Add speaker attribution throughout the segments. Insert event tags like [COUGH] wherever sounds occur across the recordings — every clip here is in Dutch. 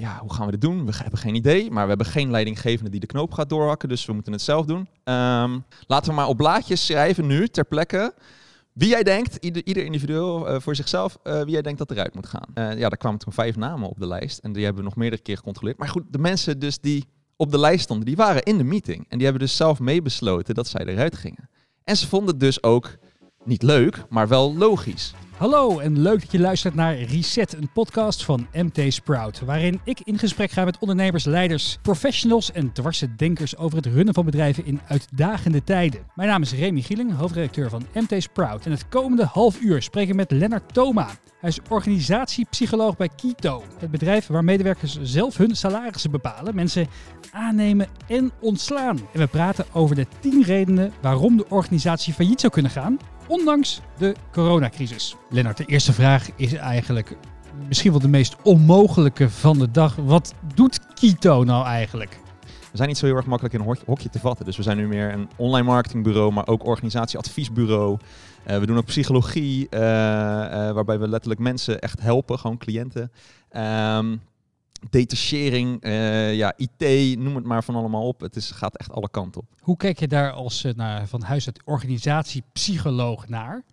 Speaker 1: ja, hoe gaan we dit doen? We hebben geen idee, maar we hebben geen leidinggevende die de knoop gaat doorhakken, dus we moeten het zelf doen. Ehm, laten we maar op blaadjes schrijven nu, ter plekke, wie jij denkt, ieder, ieder individueel uh, voor zichzelf, uh, wie jij denkt dat eruit moet gaan. Uh, ja, daar kwamen toen vijf namen op de lijst en die hebben we nog meerdere keer gecontroleerd. Maar goed, de mensen dus die op de lijst stonden, die waren in de meeting. En die hebben dus zelf meebesloten dat zij eruit gingen. En ze vonden het dus ook niet leuk, maar wel logisch.
Speaker 2: Hallo en leuk dat je luistert naar Reset, een podcast van MT Sprout. Waarin ik in gesprek ga met ondernemers, leiders, professionals en dwarse denkers over het runnen van bedrijven in uitdagende tijden. Mijn naam is Remy Gieling, hoofdredacteur van MT Sprout. En het komende half uur spreek ik met Lennart Thoma. Hij is organisatiepsycholoog bij Kito, het bedrijf waar medewerkers zelf hun salarissen bepalen, mensen aannemen en ontslaan. En we praten over de 10 redenen waarom de organisatie failliet zou kunnen gaan ondanks de coronacrisis. Lennart, de eerste vraag is eigenlijk misschien wel de meest onmogelijke van de dag. Wat doet Kito nou eigenlijk?
Speaker 1: We zijn niet zo heel erg makkelijk in een hokje te vatten. Dus we zijn nu meer een online marketingbureau, maar ook organisatieadviesbureau. Uh, we doen ook psychologie, uh, uh, waarbij we letterlijk mensen echt helpen, gewoon cliënten. Um, detachering, ja, IT, noem het maar van allemaal op. Het is, gaat echt alle kanten op.
Speaker 2: Hoe kijk je daar als naar, van huis uit organisatiepsycholoog naar?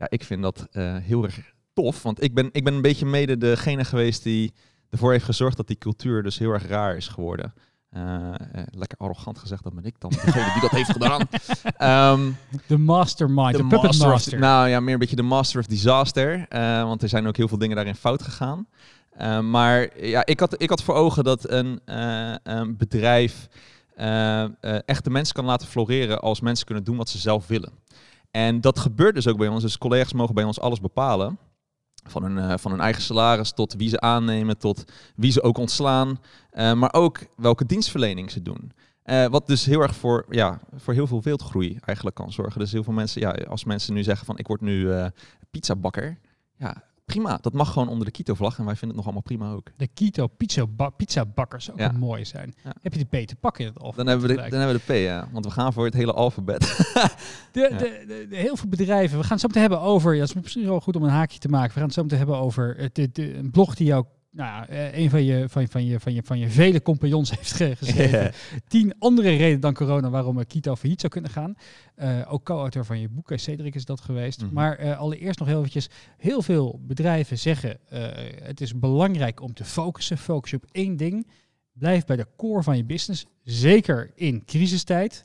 Speaker 1: Ja, ik vind dat uh, heel erg tof. Want ik ben, ik ben een beetje mede degene geweest die ervoor heeft gezorgd dat die cultuur dus heel erg raar is geworden. lekker arrogant gezegd, dat ben ik dan degene die dat heeft gedaan.
Speaker 2: Um, [LAUGHS] de mastermind, de, puppet master. master.
Speaker 1: nou ja, meer een beetje de master of disaster. want er zijn ook heel veel dingen daarin fout gegaan. Maar ja, ik had, ik had voor ogen dat een, een bedrijf echt de mensen kan laten floreren als mensen kunnen doen wat ze zelf willen. En dat gebeurt dus ook bij ons. Dus collega's mogen bij ons alles bepalen. Van hun, van hun eigen salaris tot wie ze aannemen, tot wie ze ook ontslaan. maar ook welke dienstverlening ze doen. wat dus heel erg voor, ja, voor heel veel wereldgroei eigenlijk kan zorgen. Dus heel veel mensen, ja, als mensen nu zeggen van ik word nu pizzabakker. Ja, prima. Dat mag gewoon onder de Kito-vlag en wij vinden het nog allemaal prima ook.
Speaker 2: De Kito pizza, ba pizza bakkers ook ja. mooi zijn. Ja. Heb je de P te pakken?
Speaker 1: Of dan, hebben we de, dan hebben we de P, ja. Want we gaan voor het hele alfabet. [LAUGHS]
Speaker 2: de, ja. de, de, heel veel bedrijven. We gaan het zo meteen hebben over... Ja, het is misschien wel goed om een haakje te maken. We gaan het zo meteen hebben over de, een blog die jou nou, eh, een van je, van, van, je, van, je, van je vele compagnons [LAUGHS] heeft geschreven. Yeah. Tien andere redenen dan corona waarom Kito failliet zou kunnen gaan. Uh, ook co-auteur van je boek, Cedric is dat geweest. Mm -hmm. Maar uh, allereerst nog heel eventjes. Heel veel bedrijven zeggen uh, het is belangrijk om te focussen. Focus op één ding. Blijf bij de core van je business. Zeker in crisistijd.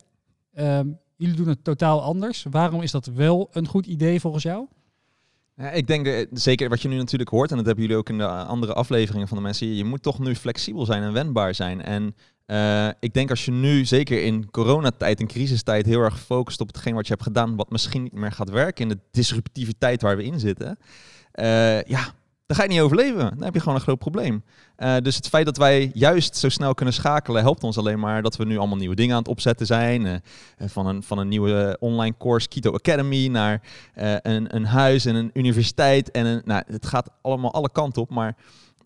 Speaker 2: Um, jullie doen het totaal anders. Waarom is dat wel een goed idee volgens jou?
Speaker 1: Ja, ik denk dat, zeker wat je nu natuurlijk hoort, en dat hebben jullie ook in de andere afleveringen van de mensen, je moet toch nu flexibel zijn en wendbaar zijn. En uh, ik denk als je nu, zeker in coronatijd, in crisistijd, heel erg focust op hetgeen wat je hebt gedaan, wat misschien niet meer gaat werken in de disruptiviteit waar we in zitten, ja, dan ga je niet overleven. Dan heb je gewoon een groot probleem. Uh, dus het feit dat wij juist zo snel kunnen schakelen, helpt ons alleen maar dat we nu allemaal nieuwe dingen aan het opzetten zijn. Uh, van, een, van een nieuwe online course, Keto Academy, naar een, een huis en een universiteit. En een, nou, het gaat allemaal alle kanten op. Maar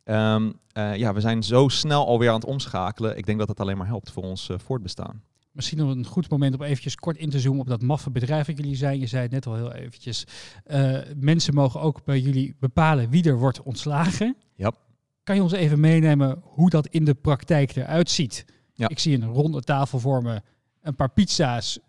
Speaker 1: um, ja, we zijn zo snel alweer aan het omschakelen. Ik denk dat het alleen maar helpt voor ons voortbestaan.
Speaker 2: Misschien nog een goed moment om eventjes kort in te zoomen op dat maffe bedrijf dat jullie zijn. Je zei het net al heel eventjes. Uh, mensen mogen ook bij jullie bepalen wie er wordt ontslagen.
Speaker 1: Ja.
Speaker 2: Kan je ons even meenemen hoe dat in de praktijk eruit ziet? Ja. Ik zie een ronde tafel vormen, een paar pizza's,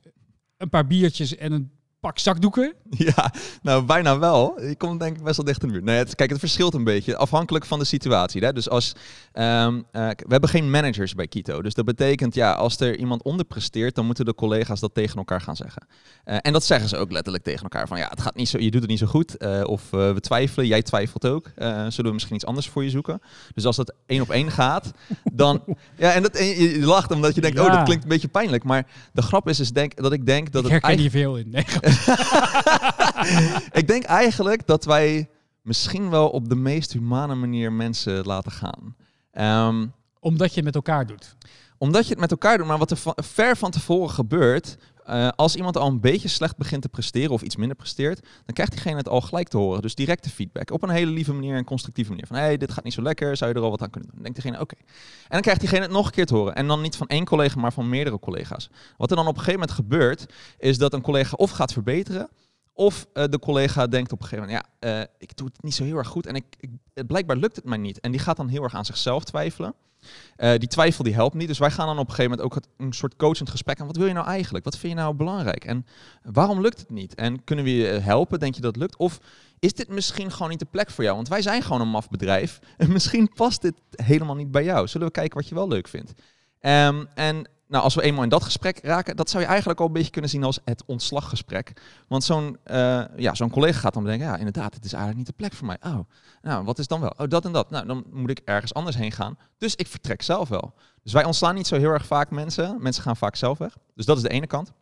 Speaker 2: een paar biertjes en een pak zakdoeken? [LAUGHS]
Speaker 1: Ja, nou bijna wel. Je komt denk ik best wel dicht in de buurt. Nee, het, kijk, het verschilt een beetje afhankelijk van de situatie. Hè? Dus als um, uh, we hebben geen managers bij Kito, dus dat betekent ja, als er iemand onderpresteert, dan moeten de collega's dat tegen elkaar gaan zeggen. Uh, en dat zeggen ze ook letterlijk tegen elkaar van ja, het gaat niet zo, je doet het niet zo goed, uh, of we twijfelen, jij twijfelt ook. zullen we misschien iets anders voor je zoeken? Dus als dat één op één gaat, dan [LAUGHS] ja, en dat en je, je lacht omdat je denkt, ja. oh, dat klinkt een beetje pijnlijk, maar de grap is, is denk dat ik denk dat
Speaker 2: ik
Speaker 1: het
Speaker 2: herken hier veel in. Nee. [LAUGHS]
Speaker 1: ik denk eigenlijk dat wij misschien wel op de meest humane manier mensen laten gaan. Um,
Speaker 2: omdat je het met elkaar doet.
Speaker 1: Omdat je het met elkaar doet, maar wat er van, ver van tevoren gebeurt, uh, als iemand al een beetje slecht begint te presteren of iets minder presteert, dan krijgt diegene het al gelijk te horen. Dus directe feedback. Op een hele lieve manier en constructieve manier. Van hé, hey, dit gaat niet zo lekker, zou je er al wat aan kunnen doen? Denkt diegene, oké. En dan krijgt diegene het nog een keer te horen. En dan niet van één collega, maar van meerdere collega's. Wat er dan op een gegeven moment gebeurt, is dat een collega of gaat verbeteren, Of eh, de collega denkt op een gegeven moment, ja, eh, ik doe het niet zo heel erg goed en ik, ik, blijkbaar lukt het mij niet. En die gaat dan heel erg aan zichzelf twijfelen. Eh, die twijfel die helpt niet. Dus wij gaan dan op een gegeven moment ook een soort coachend gesprek aan. Wat wil je nou eigenlijk? Wat vind je nou belangrijk? En waarom lukt het niet? En kunnen we je helpen? Denk je dat het lukt? Of is dit misschien gewoon niet de plek voor jou? Want wij zijn gewoon een maf bedrijf. [LAUGHS] En misschien past dit helemaal niet bij jou. Zullen we kijken wat je wel leuk vindt? Ehm, en nou, als we eenmaal in dat gesprek raken, dat zou je eigenlijk al een beetje kunnen zien als het ontslaggesprek. Want zo'n eh, ja, zo'n collega gaat dan bedenken, ja, inderdaad, het is eigenlijk niet de plek voor mij. Oh, nou, wat is dan wel? Oh, dat en dat. Nou, dan moet ik ergens anders heen gaan. Dus ik vertrek zelf wel. Dus wij ontslaan niet zo heel erg vaak mensen. Mensen gaan vaak zelf weg. Dus dat is de ene kant.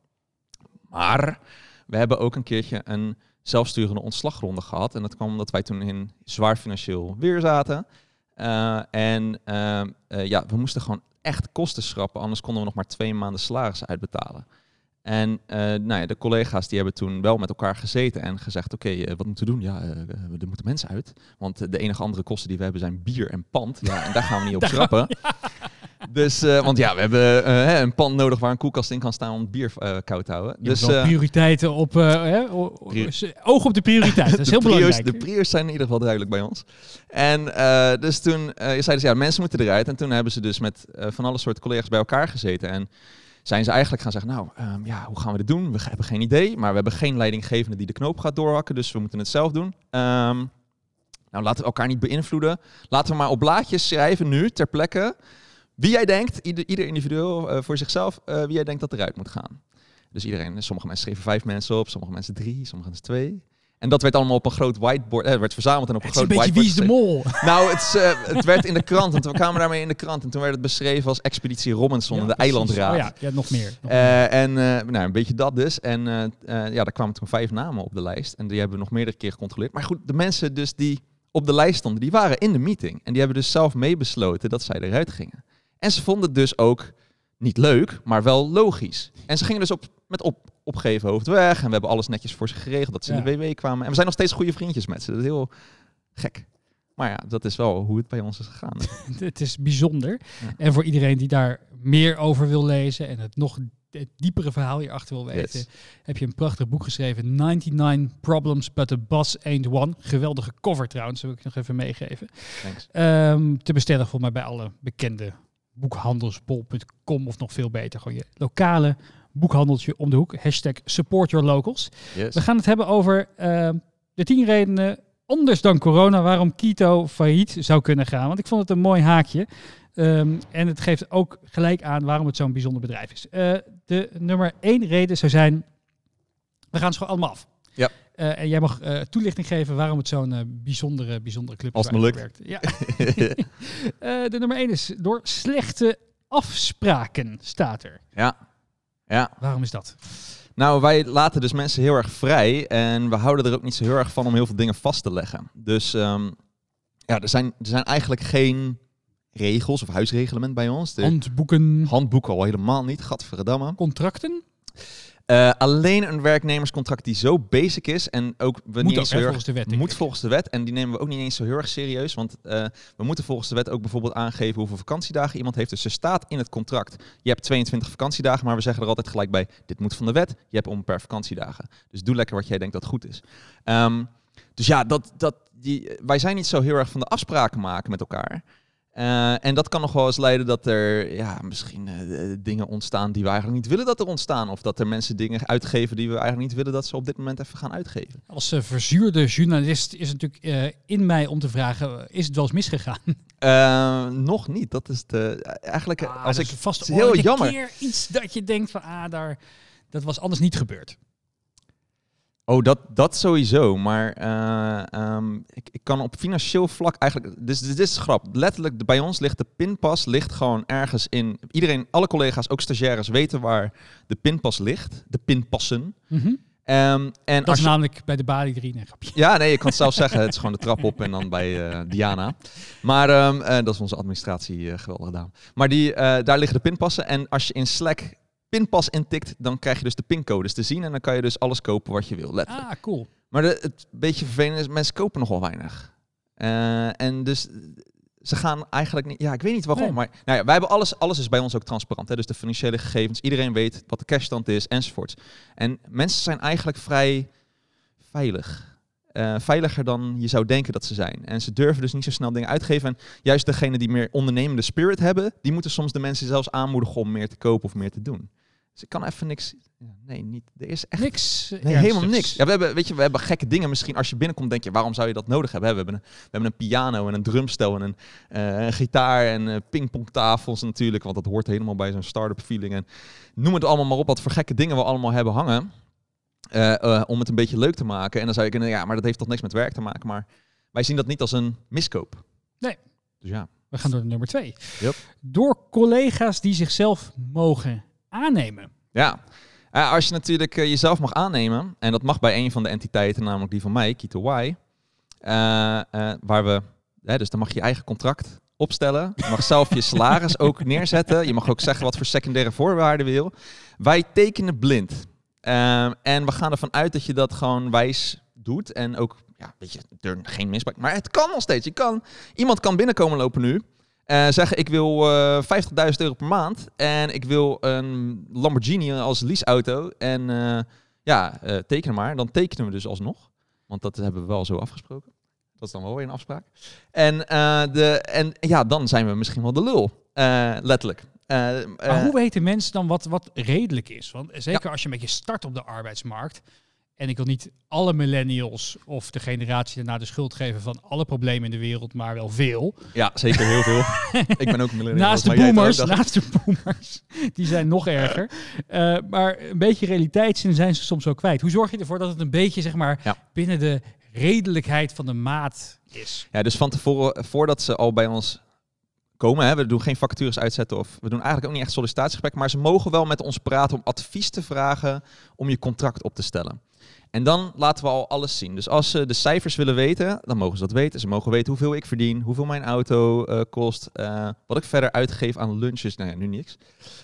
Speaker 1: Maar we hebben ook een keertje een zelfsturende ontslagronde gehad. En dat kwam omdat wij toen in zwaar financieel weer zaten. Eh, en ehm, eh, ja, we moesten gewoon echt kosten schrappen, anders konden we nog maar twee maanden salaris uitbetalen. En eh, nou ja, de collega's die hebben toen wel met elkaar gezeten en gezegd, oké, eh, wat moeten we doen? Ja, eh, er moeten mensen uit. Want de enige andere kosten die we hebben zijn bier en pand. Ja, en daar gaan we niet op [LAUGHS] schrappen. [LAUGHS] Dus, eh, want ja, we hebben eh, een pand nodig waar een koelkast in kan staan om het bier eh, koud te houden.
Speaker 2: Dus
Speaker 1: Dus
Speaker 2: prioriteiten op, oog op de prioriteit. Dat is heel [LAUGHS] belangrijk.
Speaker 1: De prio's zijn in ieder geval duidelijk bij ons. En dus toen eh zeiden ze, ja, mensen moeten eruit. En toen hebben ze dus met van alle soorten collega's bij elkaar gezeten. En zijn ze eigenlijk gaan zeggen, nou, ehm, ja, hoe gaan we dit doen? We hebben geen idee, maar we hebben geen leidinggevende die de knoop gaat doorhakken. Dus we moeten het zelf doen. Ehm, nou, laten we elkaar niet beïnvloeden. Laten we maar op blaadjes schrijven nu, ter plekke, wie jij denkt, ieder, ieder individueel eh, voor zichzelf, eh, wie jij denkt dat eruit moet gaan. Dus iedereen, sommige mensen schreven vijf mensen op, sommige mensen drie, sommige mensen twee. En dat werd allemaal op een groot whiteboard, eh, werd verzameld en op een
Speaker 2: Het is een
Speaker 1: groot
Speaker 2: beetje wie is de
Speaker 1: whiteboard
Speaker 2: mol. [LAUGHS]
Speaker 1: Nou, het, eh, het werd in de krant, en toen kwamen we daarmee in de krant. En toen werd het beschreven als Expeditie Robinson,
Speaker 2: Ja,
Speaker 1: de
Speaker 2: precies.
Speaker 1: eilandraad.
Speaker 2: Oh ja, ja, nog meer. Nog meer.
Speaker 1: Eh, en eh, nou, een beetje dat dus. En eh, eh, ja, daar kwamen toen vijf namen op de lijst. En die hebben we nog meerdere keer gecontroleerd. Maar goed, de mensen dus die op de lijst stonden, die waren in de meeting. En die hebben dus zelf meebesloten dat zij eruit gingen. En ze vonden het dus ook niet leuk, maar wel logisch. En ze gingen dus op, met op, opgeven hoofd weg. En we hebben alles netjes voor ze geregeld dat ze in de WW kwamen. En we zijn nog steeds goede vriendjes met ze. Dat is heel gek. Maar ja, dat is wel hoe het bij ons is gegaan. [LAUGHS]
Speaker 2: het is bijzonder.
Speaker 1: Ja.
Speaker 2: En voor iedereen die daar meer over wil lezen en het nog het diepere verhaal hierachter wil weten,
Speaker 1: Yes.
Speaker 2: heb je een prachtig boek geschreven. 99 Problems, but the Boss Ain't One. Geweldige cover trouwens, wil ik nog even meegeven.
Speaker 1: Thanks.
Speaker 2: Ehm, te bestellen volgens mij bij alle bekende boekhandelsbol.com of nog veel beter. Gewoon je lokale boekhandeltje om de hoek. Hashtag support your locals.
Speaker 1: Yes.
Speaker 2: We gaan het hebben over ehm, de tien redenen, anders dan corona, waarom Kito failliet zou kunnen gaan. Want ik vond het een mooi haakje. Ehm, en het geeft ook gelijk aan waarom het zo'n bijzonder bedrijf is. Eh, de nummer één reden zou zijn, we gaan ze gewoon allemaal af.
Speaker 1: Ja.
Speaker 2: Eh, en jij mag eh, toelichting geven waarom het zo'n eh, bijzondere, bijzondere club
Speaker 1: Als
Speaker 2: is.
Speaker 1: het me
Speaker 2: werkt. Ja. [LAUGHS] De nummer één is door slechte afspraken staat er.
Speaker 1: ja. Ja.
Speaker 2: Waarom is dat?
Speaker 1: Nou, wij laten dus mensen heel erg vrij en we houden er ook niet zo heel erg van om heel veel dingen vast te leggen. Dus ehm, ja, er zijn, er zijn eigenlijk geen regels of huisreglement bij ons. De
Speaker 2: Handboeken,
Speaker 1: handboeken al helemaal niet, gadverdamme.
Speaker 2: contracten?
Speaker 1: Eh, alleen een werknemerscontract die zo basic is en ook we
Speaker 2: Moet
Speaker 1: niet eens
Speaker 2: hè,
Speaker 1: heel
Speaker 2: volgens de wet.
Speaker 1: moet
Speaker 2: ik.
Speaker 1: volgens de wet en die nemen we ook niet eens zo heel erg serieus. Want eh, we moeten volgens de wet ook bijvoorbeeld aangeven hoeveel vakantiedagen iemand heeft. Dus er staat in het contract, je hebt 22 vakantiedagen, maar we zeggen er altijd gelijk bij, dit moet van de wet, je hebt onbeperkt vakantiedagen. Dus doe lekker wat jij denkt dat goed is. Ehm, dus ja, dat, dat, die, wij zijn niet zo heel erg van de afspraken maken met elkaar. Eh, en dat kan nog wel eens leiden dat er ja, misschien eh, dingen ontstaan die we eigenlijk niet willen dat er ontstaan. Of dat er mensen dingen uitgeven die we eigenlijk niet willen dat ze op dit moment even gaan uitgeven.
Speaker 2: Als eh, verzuurde journalist is het natuurlijk in mij om te vragen, is het wel eens misgegaan?
Speaker 1: Nog niet. Dat is de, eigenlijk
Speaker 2: Ah,
Speaker 1: als ik
Speaker 2: vast
Speaker 1: heel jammer.
Speaker 2: keer iets dat je denkt van, ah, daar, dat was anders niet gebeurd.
Speaker 1: Oh, dat, dat sowieso. Maar eh, ehm, ik, ik kan op financieel vlak eigenlijk. Dus dit is grap. Letterlijk, bij ons ligt de pinpas ligt gewoon ergens in. Iedereen, alle collega's, ook stagiaires, weten waar de pinpas ligt. De pinpassen.
Speaker 2: Mhm.
Speaker 1: Ehm, en
Speaker 2: Dat
Speaker 1: als
Speaker 2: is
Speaker 1: je-
Speaker 2: namelijk bij de balie 3, nee, grapje.
Speaker 1: Ja, nee, je kan het zelf zeggen. Het is gewoon de trap op en dan bij eh, Diana. Maar ehm, eh, dat is onze administratie eh, geweldig gedaan. Maar die, daar liggen de pinpassen. En als je in Slack pinpas intikt, dan krijg je dus de pincodes te zien. En dan kan je dus alles kopen wat je wil. Letterlijk.
Speaker 2: Ah, cool.
Speaker 1: Maar de, het beetje vervelend is, mensen kopen nogal weinig. Eh, en dus ze gaan eigenlijk niet... Ja, ik weet niet waarom.
Speaker 2: Nee.
Speaker 1: Maar nou ja, wij hebben alles, alles is bij ons ook transparant. Hè? Dus de financiële gegevens, iedereen weet wat de cashstand is, enzovoorts. En mensen zijn eigenlijk vrij veilig. Eh, veiliger dan je zou denken dat ze zijn. En ze durven dus niet zo snel dingen uitgeven. En juist degene die meer ondernemende spirit hebben, die moeten soms de mensen zelfs aanmoedigen om meer te kopen of meer te doen. Dus ik kan even niks. Nee, niet. Er is echt
Speaker 2: Niks.
Speaker 1: Nee, helemaal niks. Ja, we hebben, weet je, we hebben gekke dingen. Misschien als je binnenkomt, denk je, waarom zou je dat nodig hebben? We hebben een, we hebben een piano en een drumstel en een, eh, een gitaar en eh, pingpongtafels natuurlijk. Want dat hoort helemaal bij zo'n start-up feeling. En noem het allemaal maar op wat voor gekke dingen we allemaal hebben hangen. Eh, eh, om het een beetje leuk te maken. En dan zou je kunnen, ja, maar dat heeft toch niks met werk te maken. Maar wij zien dat niet als een miskoop.
Speaker 2: Nee.
Speaker 1: Dus ja.
Speaker 2: We gaan door naar nummer twee.
Speaker 1: Yep.
Speaker 2: Door collega's die zichzelf mogen aannemen.
Speaker 1: Ja, Eh, als je natuurlijk jezelf mag aannemen, en dat mag bij een van de entiteiten, namelijk die van mij, Kito Y, waar we, hè, dus dan mag je je eigen contract opstellen. Je mag zelf je salaris ook neerzetten. Je mag ook zeggen wat voor secundaire voorwaarden wil. Wij tekenen blind. Ehm, en we gaan ervan uit dat je dat gewoon wijs doet. En ook, ja, weet je, er geen misbruik. Maar het kan nog steeds. Je kan, iemand kan binnenkomen lopen nu. eh, zeggen, ik wil eh 50.000 euro per maand. En ik wil een Lamborghini als leaseauto. En eh, ja, eh teken maar. Dan tekenen we dus alsnog. Want dat hebben we wel zo afgesproken. Dat is dan wel weer een afspraak. En, eh, de, en ja, dan zijn we misschien wel de lul. Eh, letterlijk. Eh,
Speaker 2: Maar
Speaker 1: eh,
Speaker 2: hoe weten mensen dan wat, wat redelijk is? Want zeker als je een beetje start op de arbeidsmarkt. En ik wil niet alle millennials of de generatie daarna de schuld geven van alle problemen in de wereld, maar wel veel.
Speaker 1: Ja, zeker heel veel. [LAUGHS] ik ben ook een millennial.
Speaker 2: Naast de boomers, naast de boomers, die zijn nog erger. Eh, maar een beetje realiteitszin zijn ze soms ook kwijt. Hoe zorg je ervoor dat het een beetje zeg maar
Speaker 1: Ja.
Speaker 2: binnen de redelijkheid van de maat is?
Speaker 1: Ja, dus van tevoren, voordat ze al bij ons komen, hè, we doen geen vacatures uitzetten of we doen eigenlijk ook niet echt sollicitatiegesprekken, maar ze mogen wel met ons praten om advies te vragen om je contract op te stellen. En dan laten we al alles zien. Dus als ze de cijfers willen weten, dan mogen ze dat weten. Ze mogen weten hoeveel ik verdien, hoeveel mijn auto eh, kost, eh, wat ik verder uitgeef aan lunches. Nou ja, nu niks.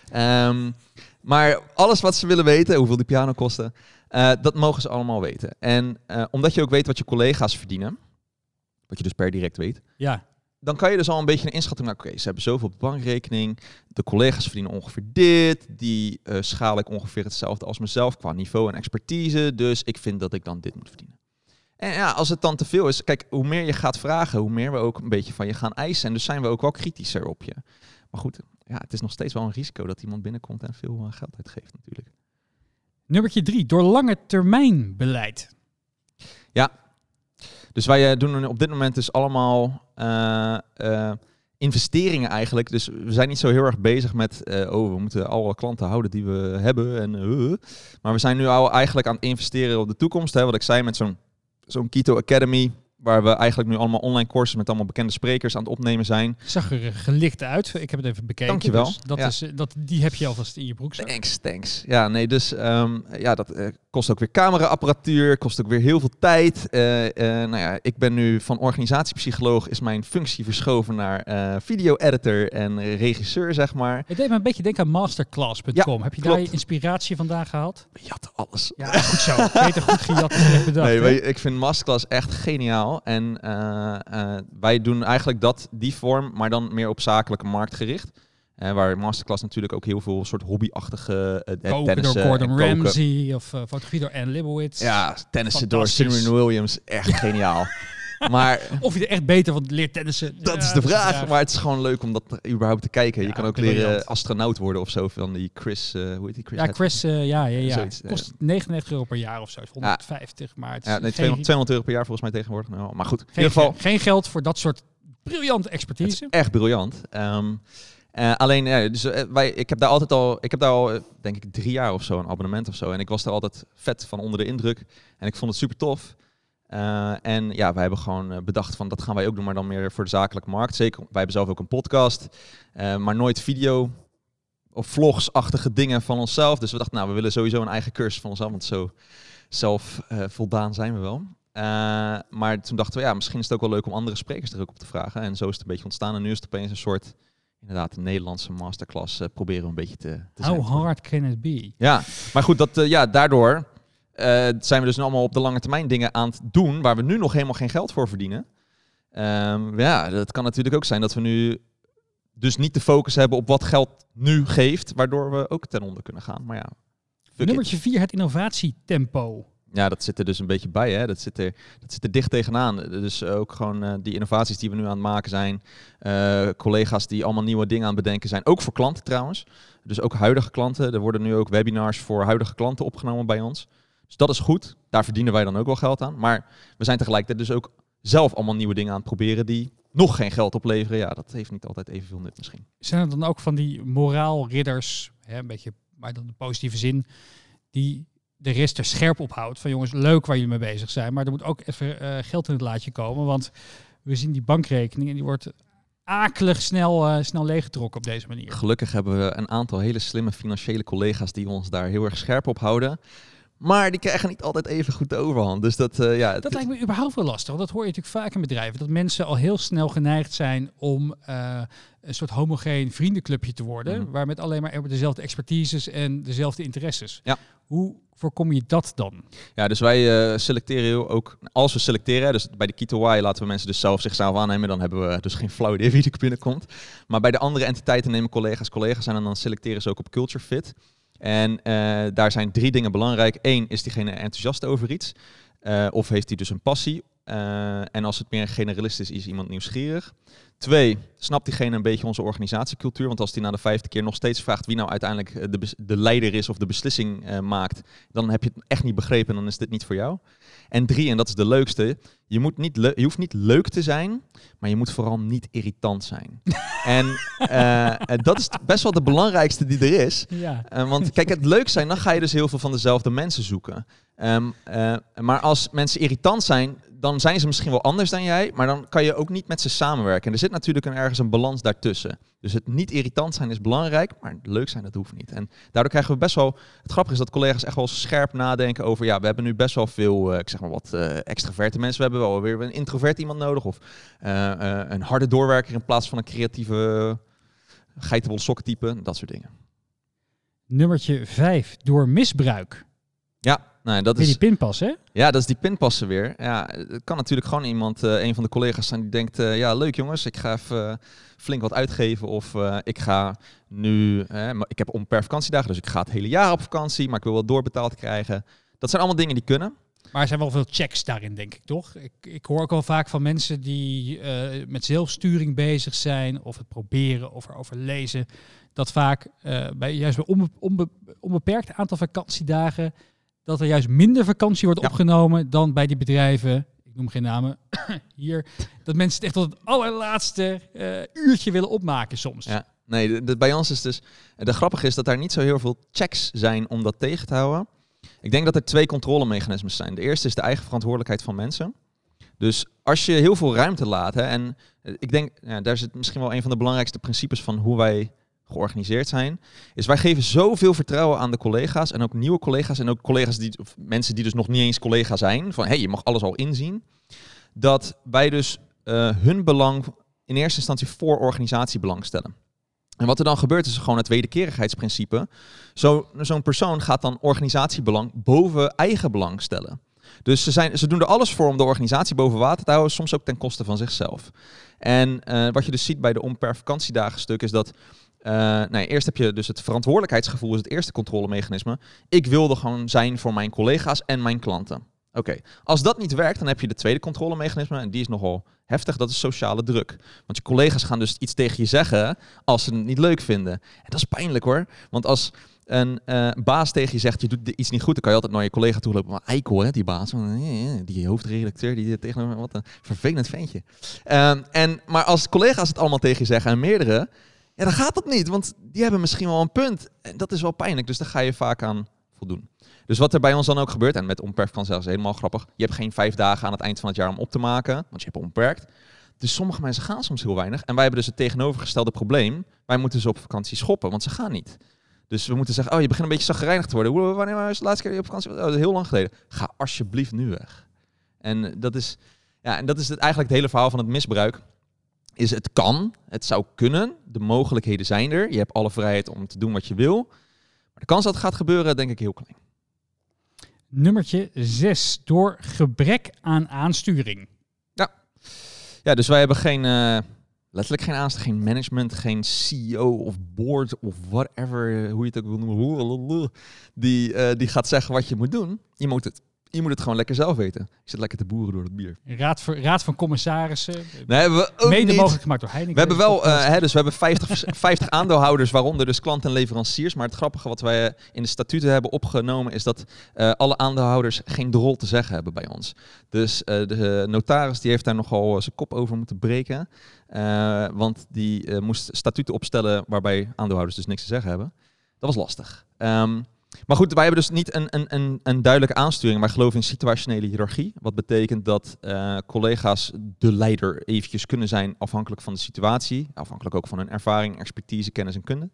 Speaker 1: Ehm, maar alles wat ze willen weten, hoeveel die piano kosten, eh, dat mogen ze allemaal weten. En omdat je ook weet wat je collega's verdienen, wat je dus per direct weet,
Speaker 2: Ja,
Speaker 1: dan kan je dus al een beetje een inschatting maken. Oké, ze hebben zoveel bankrekening. De collega's verdienen ongeveer dit. Die eh, schaal ik ongeveer hetzelfde als mezelf qua niveau en expertise. Dus ik vind dat ik dan dit moet verdienen. En ja, als het dan te veel is, kijk, hoe meer je gaat vragen, hoe meer we ook een beetje van je gaan eisen. En dus zijn we ook wel kritischer op je. Maar goed, ja, het is nog steeds wel een risico dat iemand binnenkomt en veel eh, geld uitgeeft natuurlijk.
Speaker 2: nummertje drie, door lange termijn beleid.
Speaker 1: Dus wij eh, doen op dit moment dus allemaal eh, eh, investeringen eigenlijk. Dus we zijn niet zo heel erg bezig met, oh, we moeten alle klanten houden die we hebben. En, maar we zijn nu al eigenlijk aan het investeren op de toekomst. Hè, wat ik zei met zo'n zo'n Keto Academy, waar we eigenlijk nu allemaal online courses met allemaal bekende sprekers aan het opnemen zijn.
Speaker 2: Zag er eh, gelicht uit. Ik heb het even bekeken.
Speaker 1: Dankjewel.
Speaker 2: Dus dat
Speaker 1: Ja.
Speaker 2: is, eh, dat, die heb je alvast in je broekzak.
Speaker 1: Thanks, thanks. Ja, nee, dus ehm, ja, dat eh, kost ook weer cameraapparatuur, kost ook weer heel veel tijd. Nou ja, ik ben nu van organisatiepsycholoog, is mijn functie verschoven naar video-editor en regisseur, zeg maar.
Speaker 2: Het deed me een beetje denken aan masterclass.com. heb je daar je inspiratie vandaan gehaald?
Speaker 1: Jatten alles.
Speaker 2: Ja, goed zo. Beter goed gejat dan [LAUGHS] bedacht.
Speaker 1: Nee, ik vind Masterclass echt geniaal. En eh, eh, wij doen eigenlijk dat, die vorm, maar dan meer op zakelijke markt gericht. Eh, waar Masterclass natuurlijk ook heel veel soort hobbyachtige uh,
Speaker 2: Koken door Gordon. Ramsay of fotografie door Anne Libowitz.
Speaker 1: Ja, tennissen door. Serena Williams. Echt [LAUGHS] geniaal. Maar
Speaker 2: Of je er echt beter van leert tennissen.
Speaker 1: dat is de vraag. Maar het is gewoon leuk om dat überhaupt te kijken. Je kan ook leren astronaut worden of zo. Van die Chris, eh, hoe heet die Chris?
Speaker 2: Ja, Chris, eh, ja, ja, ja. Kost 99 euro per jaar of zo. 150, maar het is
Speaker 1: Ja, nee,
Speaker 2: geen,
Speaker 1: 200, 200 euro per jaar volgens mij tegenwoordig. Nou, maar goed, in
Speaker 2: geen,
Speaker 1: ieder geval.
Speaker 2: geen geld voor dat soort briljante
Speaker 1: Het
Speaker 2: expertise.
Speaker 1: is echt briljant. Ehm, eh, alleen, ja, dus, wij, ik heb daar altijd al, ik heb daar al, denk ik, drie jaar of zo een abonnement of zo. En ik was daar altijd vet van onder de indruk. En ik vond het super tof. Eh, en ja, wij hebben gewoon eh, bedacht van dat gaan wij ook doen, maar dan meer voor de zakelijke markt. Zeker, wij hebben zelf ook een podcast, eh, maar nooit video of vlogsachtige dingen van onszelf. Dus we dachten, nou, we willen sowieso een eigen cursus van onszelf, want zo zelf voldaan zijn we wel. Maar toen dachten we, ja, misschien is het ook wel leuk om andere sprekers er ook op te vragen. En zo is het een beetje ontstaan. En nu is het opeens een soort, inderdaad, een Nederlandse masterclass proberen we een beetje te, te zijn.
Speaker 2: How hard can it be?
Speaker 1: Ja, maar goed, dat, ja, daardoor zijn we dus nu allemaal op de lange termijn dingen aan het doen waar we nu nog helemaal geen geld voor verdienen. Ehm, ja, dat kan natuurlijk ook zijn dat we nu dus niet de focus hebben op wat geld nu geeft, waardoor we ook ten onder kunnen gaan. Maar ja.
Speaker 2: Nummertje 4, het innovatietempo.
Speaker 1: Ja, dat zit er dus een beetje bij. Hè? Dat, zit er, dat zit er dicht tegenaan. Dus ook gewoon uh, die innovaties die we nu aan het maken zijn. Uh, collega's die allemaal nieuwe dingen aan het bedenken zijn. Ook voor klanten trouwens. Dus ook huidige klanten. Er worden nu ook webinars voor huidige klanten opgenomen bij ons. Dus dat is goed. Daar verdienen wij dan ook wel geld aan. Maar we zijn tegelijkertijd dus ook zelf allemaal nieuwe dingen aan het proberen die nog geen geld opleveren. Ja, dat heeft niet altijd evenveel nut misschien.
Speaker 2: Zijn er dan ook van die moraalridders, hè, een beetje, maar dan de positieve zin, die de rest er scherp op houdt. Van jongens, leuk waar jullie mee bezig zijn, maar er moet ook even uh, geld in het laadje komen. Want we zien die bankrekening en die wordt akelig snel, uh, snel leeggetrokken op deze manier.
Speaker 1: Gelukkig hebben we een aantal hele slimme financiële collega's die ons daar heel erg scherp op houden. Maar die krijgen niet altijd even goed de overhand. Dus dat, uh, ja,
Speaker 2: dat lijkt me überhaupt wel lastig. Want dat hoor je natuurlijk vaak in bedrijven. Dat mensen al heel snel geneigd zijn om uh, een soort homogeen vriendenclubje te worden. Mm. Waar met alleen maar dezelfde expertises en dezelfde interesses.
Speaker 1: Ja.
Speaker 2: Hoe voorkom je dat dan?
Speaker 1: Ja, dus wij uh, selecteren ook, als we selecteren, dus bij de Keto Y laten we mensen dus zelf zichzelf aannemen, dan hebben we dus geen flauw idee wie er binnenkomt. Maar bij de andere entiteiten nemen collega's collega's aan en dan selecteren ze ook op culture fit. En uh, daar zijn drie dingen belangrijk. Eén, is diegene enthousiast over iets? Uh, of heeft hij dus een passie? Uh, en als het meer generalist is, is iemand nieuwsgierig. Twee, snapt diegene een beetje onze organisatiecultuur? Want als hij na de vijfde keer nog steeds vraagt wie nou uiteindelijk de, de leider is of de beslissing uh, maakt, dan heb je het echt niet begrepen en dan is dit niet voor jou. En drie, en dat is de leukste, je, moet niet je hoeft niet leuk te zijn, maar je moet vooral niet irritant zijn. [LAUGHS] en uh, dat is best wel de belangrijkste die er is.
Speaker 2: Ja.
Speaker 1: Uh, want kijk, het leuk zijn, dan ga je dus heel veel van dezelfde mensen zoeken. Um, uh, maar als mensen irritant zijn, dan zijn ze misschien wel anders dan jij, maar dan kan je ook niet met ze samenwerken. En er zit natuurlijk een, ergens een balans daartussen. Dus het niet irritant zijn is belangrijk, maar leuk zijn dat hoeft niet. En daardoor krijgen we best wel. Het grappige is dat collega's echt wel scherp nadenken over. Ja, we hebben nu best wel veel, uh, ik zeg maar wat uh, extraverte mensen. We hebben wel weer een introvert iemand nodig of uh, een harde doorwerker in plaats van een creatieve geitenwolle sokkentype. Dat soort dingen.
Speaker 2: Nummertje 5. Door misbruik.
Speaker 1: Ja, nou, dat
Speaker 2: Weer
Speaker 1: is
Speaker 2: die pinpas, hè?
Speaker 1: Ja, dat is die pinpassen weer. Ja, het kan natuurlijk gewoon iemand, uh, een van de collega's zijn die denkt, uh, ja leuk jongens, ik ga even uh, flink wat uitgeven of ik ga nu, ik heb om per vakantiedagen, dus ik ga het hele jaar op vakantie, maar ik wil wel doorbetaald krijgen. Dat zijn allemaal dingen die kunnen.
Speaker 2: Maar er zijn wel veel checks daarin, denk ik, toch? Ik, ik hoor ook al vaak van mensen die met zelfsturing bezig zijn of het proberen of erover lezen, dat vaak bij juist bij onbe onbe onbeperkt aantal vakantiedagen dat er juist minder vakantie wordt
Speaker 1: Ja.
Speaker 2: opgenomen dan bij die bedrijven. Ik noem geen namen [COUGHS] hier. Dat mensen het echt tot het allerlaatste eh, uurtje willen opmaken soms.
Speaker 1: Ja. Nee, de, de- bij ons is dus, de grappige is dat daar niet zo heel veel checks zijn om dat tegen te houden. Ik denk dat er twee controlemechanismes zijn. De eerste is de eigen verantwoordelijkheid van mensen. Dus als je heel veel ruimte laat, hè, en eh, ik denk, ja, daar zit misschien wel een van de belangrijkste principes van hoe wij georganiseerd zijn, is wij geven zoveel vertrouwen aan de collega's en ook nieuwe collega's en ook collega's die, of mensen die dus nog niet eens collega zijn, van hey, je mag alles al inzien, dat wij dus eh, hun belang in eerste instantie voor organisatiebelang stellen. En wat er dan gebeurt is gewoon het wederkerigheidsprincipe. Zo- Zo'n persoon gaat dan organisatiebelang boven eigen belang stellen. Dus ze, zijn, ze doen er alles voor om de organisatie boven water te houden, soms ook ten koste van zichzelf. En eh, wat je dus ziet bij de om per vakantiedagen stuk is dat eh, nou eerst heb je dus het verantwoordelijkheidsgevoel, is het eerste controlemechanisme. Ik wilde gewoon zijn voor mijn collega's en mijn klanten. Oké, als dat niet werkt, dan heb je de tweede controlemechanisme en die is nogal heftig, dat is sociale druk. Want je collega's gaan dus iets tegen je zeggen als ze het niet leuk vinden. En dat is pijnlijk hoor, want als een eh, baas tegen je zegt, je doet iets niet goed, dan kan je altijd naar je collega toe lopen. Maar eikel hè, die baas, die hoofdredacteur, die tegenover, wat een vervelend ventje. Ehm, en, maar als collega's het allemaal tegen je zeggen en meerdere, ja, dan gaat dat niet, want die hebben misschien wel een punt. En dat is wel pijnlijk, dus daar ga je vaak aan voldoen. Dus wat er bij ons dan ook gebeurt, en met onperf kan zelfs helemaal grappig, je hebt geen vijf dagen aan het eind van het jaar om op te maken, want je hebt onbeperkt. Dus sommige mensen gaan soms heel weinig. En wij hebben dus het tegenovergestelde probleem. Wij moeten ze op vakantie schoppen, want ze gaan niet. Dus we moeten zeggen, oh, je begint een beetje zagrijnig te worden. Wanneer was de laatste keer op vakantie? Oh, heel lang geleden. Ga alsjeblieft nu weg. En dat is, ja, en dat is eigenlijk het hele verhaal van het misbruik. Is het kan, het zou kunnen, de mogelijkheden zijn er. Je hebt alle vrijheid om te doen wat je wil. Maar de kans dat het gaat gebeuren, denk ik heel klein.
Speaker 2: Nummertje 6. Door gebrek aan aansturing.
Speaker 1: Ja, dus wij hebben geen, eh, letterlijk geen aanstel, geen management, geen CEO of board of whatever, eh, hoe je het ook wil noemen, [LAUGHS] die, eh, die gaat zeggen wat je moet doen. Je moet het Je moet het gewoon lekker zelf weten. Je zit lekker te boeren door het bier.
Speaker 2: Raad, voor, raad van commissarissen.
Speaker 1: Nee, hebben we ook
Speaker 2: mede
Speaker 1: niet.
Speaker 2: mogelijk gemaakt door Heineken.
Speaker 1: We hebben wel, hè, dus we hebben 50, 50 [LAUGHS] aandeelhouders, waaronder dus klanten en leveranciers. Maar het grappige wat wij eh, in de statuten hebben opgenomen is dat eh, alle aandeelhouders geen drol te zeggen hebben bij ons. Dus de notaris die heeft daar nogal zijn kop over moeten breken. Want die moest statuten opstellen waarbij aandeelhouders dus niks te zeggen hebben. Dat was lastig. Ehm, maar goed, wij hebben dus niet een, een, een, een duidelijke aansturing. Wij geloven in situationele hiërarchie. Wat betekent dat eh, collega's de leider eventjes kunnen zijn afhankelijk van de situatie. Afhankelijk ook van hun ervaring, expertise, kennis en kunde.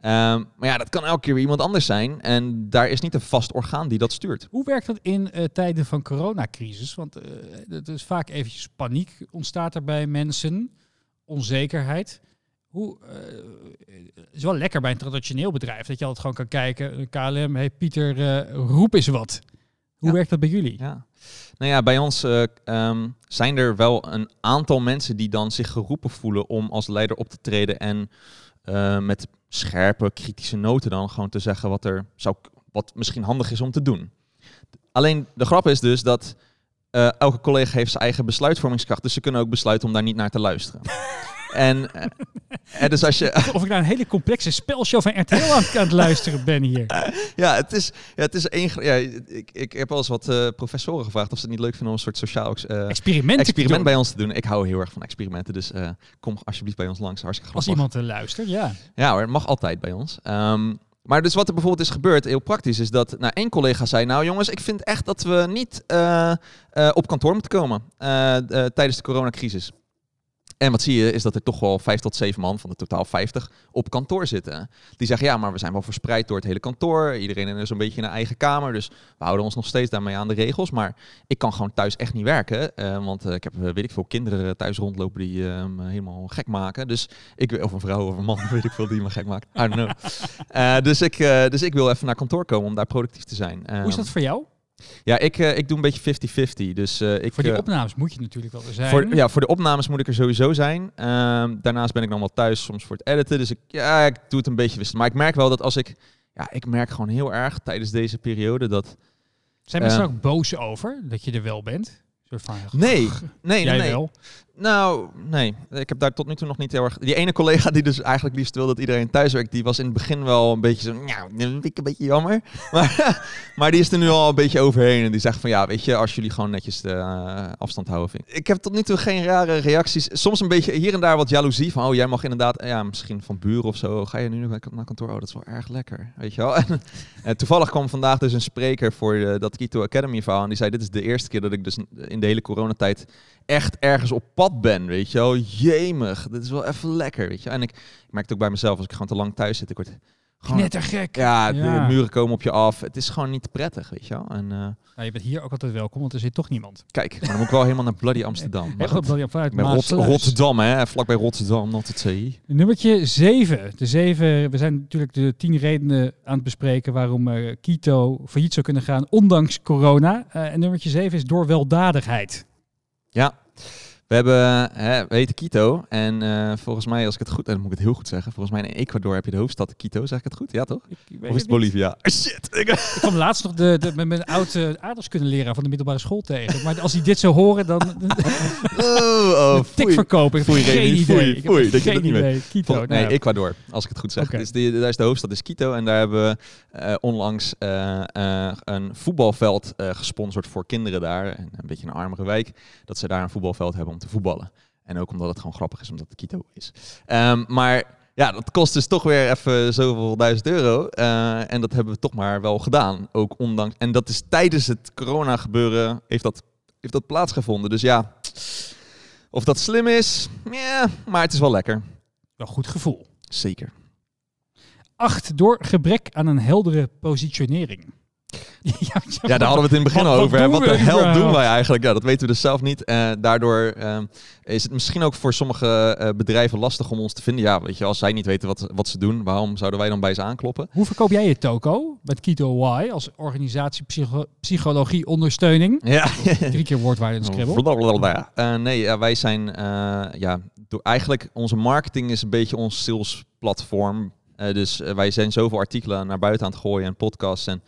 Speaker 1: Ehm, maar ja, dat kan elke keer weer iemand anders zijn. En daar is niet een vast orgaan die dat stuurt.
Speaker 2: Hoe werkt dat in eh, tijden van coronacrisis? Want eh het is vaak eventjes paniek ontstaat er bij mensen, onzekerheid. Hoe, eh, het is wel lekker bij een traditioneel bedrijf dat je altijd gewoon kan kijken. eh, KLM, hey Pieter, eh, roep eens wat. Hoe
Speaker 1: Ja.
Speaker 2: werkt dat bij jullie?
Speaker 1: Ja. Nou ja, bij ons eh, ehm, zijn er wel een aantal mensen die dan zich geroepen voelen om als leider op te treden en met scherpe, kritische noten dan gewoon te zeggen wat er zou, wat misschien handig is om te doen. Alleen de grap is dus dat elke collega heeft zijn eigen besluitvormingskracht, dus ze kunnen ook besluiten om daar niet naar te luisteren. [LAUGHS] en, eh, en dus als je,
Speaker 2: Of ik naar een hele complexe spelshow van RTL aan, aan het luisteren ben hier.
Speaker 1: Ja, het is, ja, het is één. Ja, ik, ik heb wel eens wat eh, professoren gevraagd of ze het niet leuk vinden om een soort sociaal eh, experiment bij ons te doen. Ik hou heel erg van experimenten, dus eh, kom alsjeblieft bij ons langs. Hartstikke
Speaker 2: Als
Speaker 1: grappig.
Speaker 2: iemand er luistert, ja.
Speaker 1: Ja hoor, het mag altijd bij ons. Ehm, maar dus wat er bijvoorbeeld is gebeurd, heel praktisch, is dat nou, één collega zei... Nou jongens, ik vind echt dat we niet eh, eh, op kantoor moeten komen eh, eh, tijdens de coronacrisis. En wat zie je, is dat er toch wel vijf tot zeven man van de totaal 50 op kantoor zitten. Die zeggen, ja, maar we zijn wel verspreid door het hele kantoor. Iedereen is een beetje in een eigen kamer. Dus we houden ons nog steeds daarmee aan de regels. Maar ik kan gewoon thuis echt niet werken. eh, want eh, ik heb, eh, weet ik veel, kinderen thuis rondlopen die me helemaal gek maken. Dus ik of een vrouw of een man, [LAUGHS] weet ik veel, die me gek maakt. I don't know. [LAUGHS] Dus, ik, dus ik wil even naar kantoor komen om daar productief te zijn.
Speaker 2: Hoe is
Speaker 1: Ehm,
Speaker 2: dat voor jou?
Speaker 1: Ja, ik, eh, ik doe een beetje 50-50. Dus eh, ik...
Speaker 2: Voor die
Speaker 1: eh,
Speaker 2: opnames moet je natuurlijk wel er zijn.
Speaker 1: voor, ja, voor de opnames moet ik er sowieso zijn. Ehm, daarnaast ben ik dan wel thuis soms voor het editen. Dus ik, ja, ik doe het een beetje wisselen. Maar ik merk wel dat als ik... Ja, ik merk gewoon heel erg tijdens deze periode dat...
Speaker 2: Zijn mensen er ook boos over dat je er wel bent? Van,
Speaker 1: Nee, [LAUGHS] nee, nee.
Speaker 2: jij
Speaker 1: nee.
Speaker 2: wel.
Speaker 1: Nou, nee. Ik heb daar tot nu toe nog niet heel erg... Die ene collega die dus eigenlijk liefst wil dat iedereen thuis werkt... die was in het begin wel een beetje zo... Nou, dat vind ik een beetje jammer. [LAUGHS] Maar, maar die is er nu al een beetje overheen. En die zegt van... Ja, weet je, als jullie gewoon netjes de eh, afstand houden... Vind ik. ik heb tot nu toe geen rare reacties. Soms een beetje hier en daar wat jaloezie. Van, oh, jij mag inderdaad... Ja, misschien van buren of zo. Ga je nu naar kantoor? Oh, dat is wel erg lekker. Weet je wel? [LAUGHS] En, toevallig kwam vandaag dus een spreker voor de, dat Kito Academy verhaal. En die zei, dit is de eerste keer dat ik dus in de hele coronatijd echt ergens op pad ben, weet je wel. Jemig, dit is wel even lekker, weet je wel. En ik, ik merk het ook bij mezelf, als ik gewoon te lang thuis zit, ik word gewoon...
Speaker 2: Knettergek.
Speaker 1: Ja, de
Speaker 2: Ja.
Speaker 1: muren komen op je af. Het is gewoon niet prettig, weet je wel. En eh,
Speaker 2: Nou, je bent hier ook altijd welkom, want er zit toch niemand.
Speaker 1: kijk, maar dan moet ik wel helemaal naar bloody Amsterdam. Maar
Speaker 2: Echt
Speaker 1: goed,
Speaker 2: vanuit
Speaker 1: ik ben Rot-. Rotterdam, hè. Vlakbij Rotterdam, not het zee.
Speaker 2: Nummertje 7. De zeven. We zijn natuurlijk de tien redenen aan het bespreken waarom eh Quito failliet zou kunnen gaan, ondanks corona. Eh, en nummertje 7 is door weldadigheid.
Speaker 1: Ja. We hebben, hè, we heten Quito. En eh, volgens mij, als ik het goed, en dan moet ik het heel goed zeggen. Volgens mij in Ecuador heb je de hoofdstad Quito, zeg ik het goed? Ja, toch?
Speaker 2: Ik, ik weet
Speaker 1: Of is
Speaker 2: het.
Speaker 1: Bolivia? Ah, shit! Ik-
Speaker 2: Ik kwam laatst nog de, de, met mijn oude aardrijkskundeleraar van de middelbare school tegen. Maar als die dit zo horen, dan [LAUGHS]
Speaker 1: Oh, oh,
Speaker 2: tik verkopen.
Speaker 1: Foei,
Speaker 2: geen idee.
Speaker 1: foei,
Speaker 2: Ik heb
Speaker 1: foei, dat je
Speaker 2: geen
Speaker 1: dat niet
Speaker 2: idee. Quito.
Speaker 1: Vol-
Speaker 2: nou
Speaker 1: nee,
Speaker 2: ja.
Speaker 1: Ecuador, als ik het goed zeg. Dus die, daar is de hoofdstad is Quito. En daar hebben we eh, onlangs eh, een voetbalveld gesponsord voor kinderen daar. En een beetje een armere wijk. Dat ze daar een voetbalveld hebben om te voetballen. En ook omdat het gewoon grappig is, omdat het Quito is. Ehm, maar ja, dat kost dus toch weer even zoveel duizend euro. Eh, en dat hebben we toch maar wel gedaan. Ook ondanks. En dat is tijdens het corona gebeuren heeft dat, heeft dat plaatsgevonden. Dus ja, of dat slim is, ja, maar het is wel lekker.
Speaker 2: Wel goed gevoel.
Speaker 1: Zeker.
Speaker 2: 8. Door gebrek aan een heldere positionering. Ja,
Speaker 1: Ja, daar hadden we het in het begin
Speaker 2: Wat-
Speaker 1: al over. Wat de hel
Speaker 2: überhaupt?
Speaker 1: doen wij eigenlijk? Ja, dat weten we dus zelf niet. Eh, daardoor ehm, is het misschien ook voor sommige eh, bedrijven lastig om ons te vinden. Ja, weet je, als zij niet weten wat, wat ze doen, waarom zouden wij dan bij ze aankloppen?
Speaker 2: Hoe verkoop jij je toko met Quito Y als organisatie psycho psychologie ondersteuning?
Speaker 1: Ja.
Speaker 2: Drie keer woordwaarde in de scribbel.
Speaker 1: Blablabla. Eh, nee, ja, wij zijn ja, door, eigenlijk onze marketing is een beetje ons sales platform. Dus wij zijn zoveel artikelen naar buiten aan het gooien en podcasts en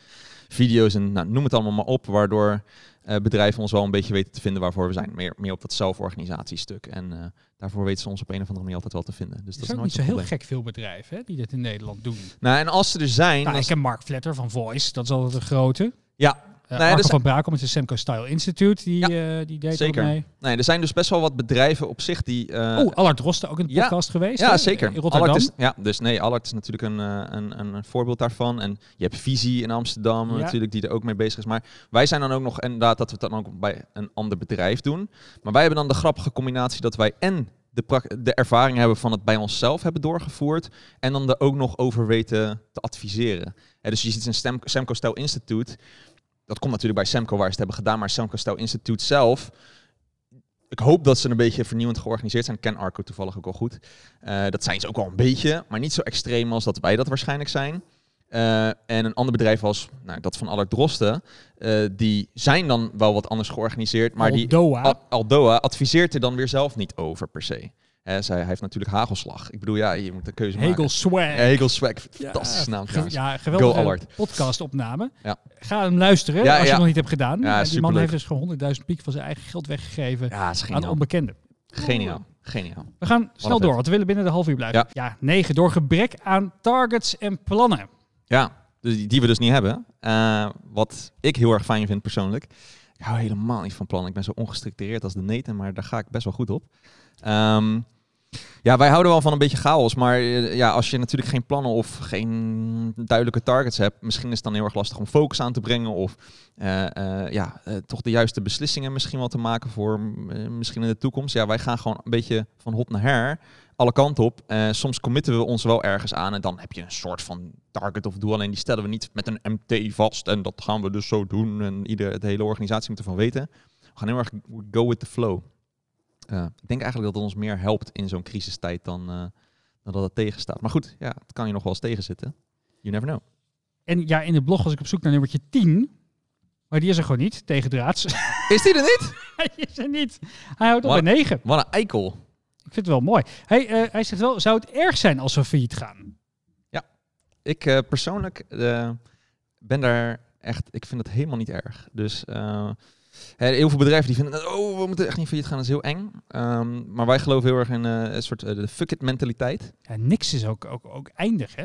Speaker 1: video's en nou, noem het allemaal maar op, waardoor eh, bedrijven ons wel een beetje weten te vinden waarvoor we zijn. Meer, meer op dat zelforganisatiestuk. En eh, daarvoor weten ze ons op een of andere manier altijd wel te vinden. Dus
Speaker 2: Er
Speaker 1: dat
Speaker 2: is ook
Speaker 1: nooit
Speaker 2: niet zo heel gek veel bedrijven hè, die dit in Nederland doen.
Speaker 1: Nou, en als ze er zijn,
Speaker 2: Nou, ik ken Mark Vletter van Voice, dat is altijd een grote.
Speaker 1: Ja.
Speaker 2: Uh,
Speaker 1: Nee, dus-
Speaker 2: van Brakel met de Semco Style Institute, die,
Speaker 1: Ja,
Speaker 2: eh, die deed
Speaker 1: zeker.
Speaker 2: ook mee.
Speaker 1: nee, er zijn dus best wel wat bedrijven op zich die. eh,
Speaker 2: oh, Allard Drosten ook in de
Speaker 1: ja.
Speaker 2: podcast geweest.
Speaker 1: Ja, zeker.
Speaker 2: In Rotterdam.
Speaker 1: Allard is, ja, dus nee, Allard is natuurlijk een, een, een, een voorbeeld daarvan. En je hebt Visie in Amsterdam
Speaker 2: Ja.
Speaker 1: natuurlijk, die er ook mee bezig is. Maar wij zijn dan ook nog inderdaad dat we het dan ook bij een ander bedrijf doen. Maar wij hebben dan de grappige combinatie dat wij en de, de ervaring hebben van het bij onszelf hebben doorgevoerd. En dan er ook nog over weten te adviseren. Dus je ziet een Semco Style Institute. Dat komt natuurlijk bij Semco waar ze het hebben gedaan. Maar Semco Style Institute zelf ik hoop dat ze een beetje vernieuwend georganiseerd zijn. Ik ken Arco toevallig ook wel goed. Eh, dat zijn ze ook wel een beetje, maar niet zo extreem als dat wij dat waarschijnlijk zijn. Eh, en een ander bedrijf als nou, dat van Allard Drosten, eh, die zijn dan wel wat anders georganiseerd, maar die
Speaker 2: Aldoa.
Speaker 1: Al- Aldoa adviseert er dan weer zelf niet over per se. Hè, zij, hij heeft natuurlijk hagelslag. Ik bedoel, ja, je moet een keuze
Speaker 2: Hegel
Speaker 1: maken.
Speaker 2: Swag.
Speaker 1: Hegel Swag,
Speaker 2: Ja,
Speaker 1: fantastische naam trouwens.
Speaker 2: Ja, geweldige podcastopname.
Speaker 1: Ja.
Speaker 2: Ga hem luisteren
Speaker 1: Ja,
Speaker 2: als je het nog niet hebt gedaan.
Speaker 1: Ja,
Speaker 2: die man heeft dus gewoon 100.000 piek van zijn eigen geld weggegeven aan onbekenden.
Speaker 1: Geniaal, geniaal.
Speaker 2: We gaan snel door, want we willen binnen de half uur blijven. Ja, negen. Door gebrek aan targets en plannen.
Speaker 1: Ja, dus die, die we dus niet hebben. Eh, wat ik heel erg fijn vind persoonlijk. Ik hou helemaal niet van plannen. Ik ben zo ongestructureerd als de neten, maar daar ga ik best wel goed op. Ehm, ja, wij houden wel van een beetje chaos. Maar eh, ja, als je natuurlijk geen plannen of geen duidelijke targets hebt, misschien is het dan heel erg lastig om focus aan te brengen. Of eh, eh, ja, toch de juiste beslissingen misschien wel te maken voor misschien in de toekomst. Ja, wij gaan gewoon een beetje van hop naar her alle kanten op. Soms committen we ons wel ergens aan en dan heb je een soort van target of doel. Alleen die stellen we niet met een MT vast en dat gaan we dus zo doen. En ieder, de hele organisatie moet ervan weten. We gaan heel erg go with the flow. Ik denk eigenlijk dat het ons meer helpt in zo'n crisistijd dan, eh, dan dat het tegenstaat. Maar goed, ja, het kan je nog wel eens tegenzitten. You never know.
Speaker 2: En ja, in de blog was ik op zoek naar nummertje 10. Maar die is er gewoon niet, tegen draads. [LAUGHS]
Speaker 1: Is die er niet? [LAUGHS]
Speaker 2: Hij is er niet. Hij houdt op bij 9.
Speaker 1: Wat een eikel.
Speaker 2: Ik vind het wel mooi. Hij, eh, hij zegt wel, zou het erg zijn als we failliet gaan?
Speaker 1: Ik eh, persoonlijk ben daar echt, ik vind het helemaal niet erg. Dus heel veel bedrijven die vinden, oh, we moeten echt niet failliet gaan, dat is heel eng. Ehm, maar wij geloven heel erg in eh, een soort eh, de fuck it mentaliteit.
Speaker 2: Ja, niks is ook, ook, ook eindig, hè?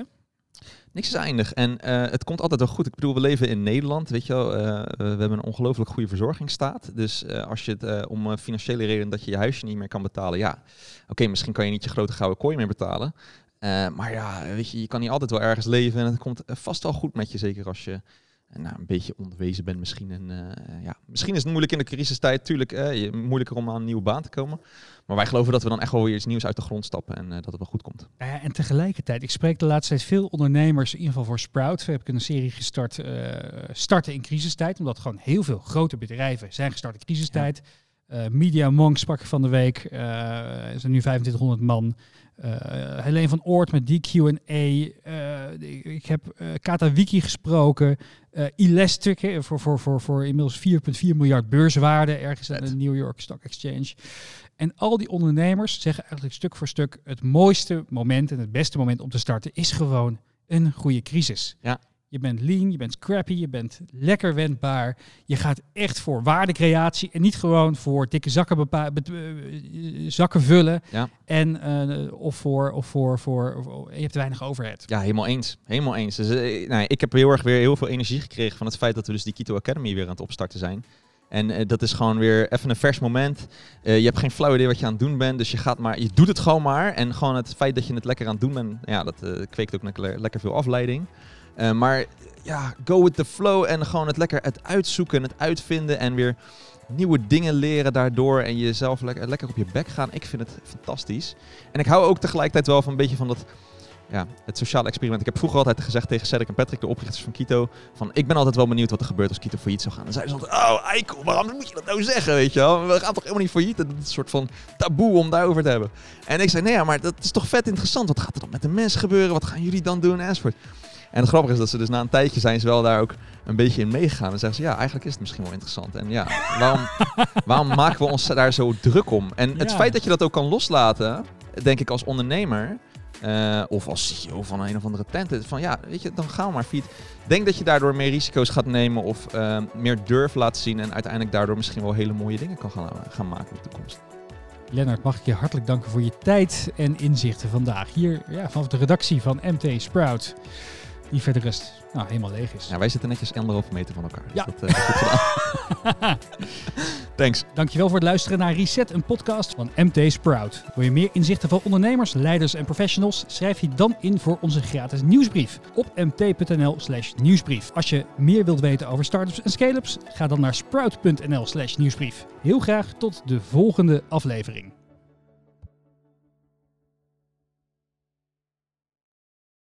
Speaker 1: Niks is eindig en eh, het komt altijd wel goed. Ik bedoel, we leven in Nederland, weet je wel. eh, we hebben een ongelooflijk goede verzorgingsstaat. Dus eh, als je het eh, om eh, financiële reden dat je je huisje niet meer kan betalen, ja, oké, misschien kan je niet je grote gouden kooi meer betalen. Eh, maar ja, weet je, je kan niet altijd wel ergens leven en het komt eh, vast wel goed met je, zeker als je eh, nou, een beetje onderwezen bent misschien. En, eh, ja, misschien is het moeilijk in de crisistijd, tuurlijk, eh, moeilijker om aan een nieuwe baan te komen. Maar wij geloven dat we dan echt wel weer iets nieuws uit de grond stappen en eh, dat het wel goed komt.
Speaker 2: Ja, en tegelijkertijd, ik spreek de laatste tijd veel ondernemers, in ieder geval voor Sprout. We hebben een serie gestart, eh, starten in crisistijd, omdat gewoon heel veel grote bedrijven zijn gestart in crisistijd. Eh, Media Monk sprak van de week, eh, er zijn nu 2500 man. Eh Helene van Oort met DQ&A. Eh, ik heb eh Kata Wiki gesproken. Eh Elastic voor, voor, voor, voor inmiddels 4,4 miljard beurswaarde ergens aan de New York Stock Exchange. En al die ondernemers zeggen eigenlijk stuk voor stuk: het mooiste moment en het beste moment om te starten is gewoon een goede crisis.
Speaker 1: Ja.
Speaker 2: Je bent lean, je bent scrappy, je bent lekker wendbaar. Je gaat echt voor waardecreatie en niet gewoon voor dikke zakken, bepa- eh, zakken vullen.
Speaker 1: Ja.
Speaker 2: En, eh, of voor, of voor, voor of- je hebt weinig overhead.
Speaker 1: Ja, helemaal eens. Helemaal eens. Dus, eh, nou, ik heb heel erg weer heel veel energie gekregen van het feit dat we dus die Kito Academy weer aan het opstarten zijn. En dat is gewoon weer even een vers moment. Je hebt geen flauw idee wat je aan het doen bent. Dus je gaat maar, je doet het gewoon maar. En gewoon het feit dat je het lekker aan het doen bent, ja, dat kweekt ook lekker, lekker veel afleiding. Eh, maar ja, go with the flow en gewoon het lekker het uitzoeken, het uitvinden en weer nieuwe dingen leren daardoor en jezelf lekker, lekker op je bek gaan. Ik vind het fantastisch. En ik hou ook tegelijkertijd wel van een beetje van dat ja, het sociale experiment. Ik heb vroeger altijd gezegd tegen Cedric en Patrick, de oprichters van Kito, van ik ben altijd wel benieuwd wat er gebeurt als Kito failliet zou gaan. Dan zeiden ze altijd, oh eikel, waarom moet je dat nou zeggen, weet je wel? We gaan toch helemaal niet failliet? Dat is een soort van taboe om daarover te hebben. En ik zei, nee, ja, maar dat is toch vet interessant. Wat gaat er dan met de mensen gebeuren? Wat gaan jullie dan doen? Enzovoort. En het grappige is dat ze dus na een tijdje zijn ze wel daar ook een beetje in meegegaan. En zeggen ze, ja, eigenlijk is het misschien wel interessant. En ja, waarom, [LAUGHS] waarom maken we ons daar zo druk om? En het
Speaker 2: Ja.
Speaker 1: feit dat je dat ook kan loslaten, denk ik als ondernemer, eh, of als CEO van een of andere tent. Van ja, weet je, dan ga maar fiet. Denk dat je daardoor meer risico's gaat nemen of eh, meer durf laat zien. En uiteindelijk daardoor misschien wel hele mooie dingen kan gaan, gaan maken in de toekomst.
Speaker 2: Lennart, mag ik je hartelijk danken voor je tijd en inzichten vandaag. Hier ja, vanaf de redactie van MT Sprout. Die verder rest nou, helemaal leeg is.
Speaker 1: Ja, wij zitten netjes anderhalve meter van elkaar. Dus
Speaker 2: Ja.
Speaker 1: dat, is goed gedaan. [LAUGHS] Thanks.
Speaker 2: Dankjewel voor het luisteren naar Reset, een podcast van MT Sprout. Wil je meer inzichten van ondernemers, leiders en professionals? Schrijf je dan in voor onze gratis nieuwsbrief op mt.nl slash nieuwsbrief. Als je meer wilt weten over startups en scale-ups, ga dan naar sprout.nl slash nieuwsbrief. Heel graag tot de volgende aflevering.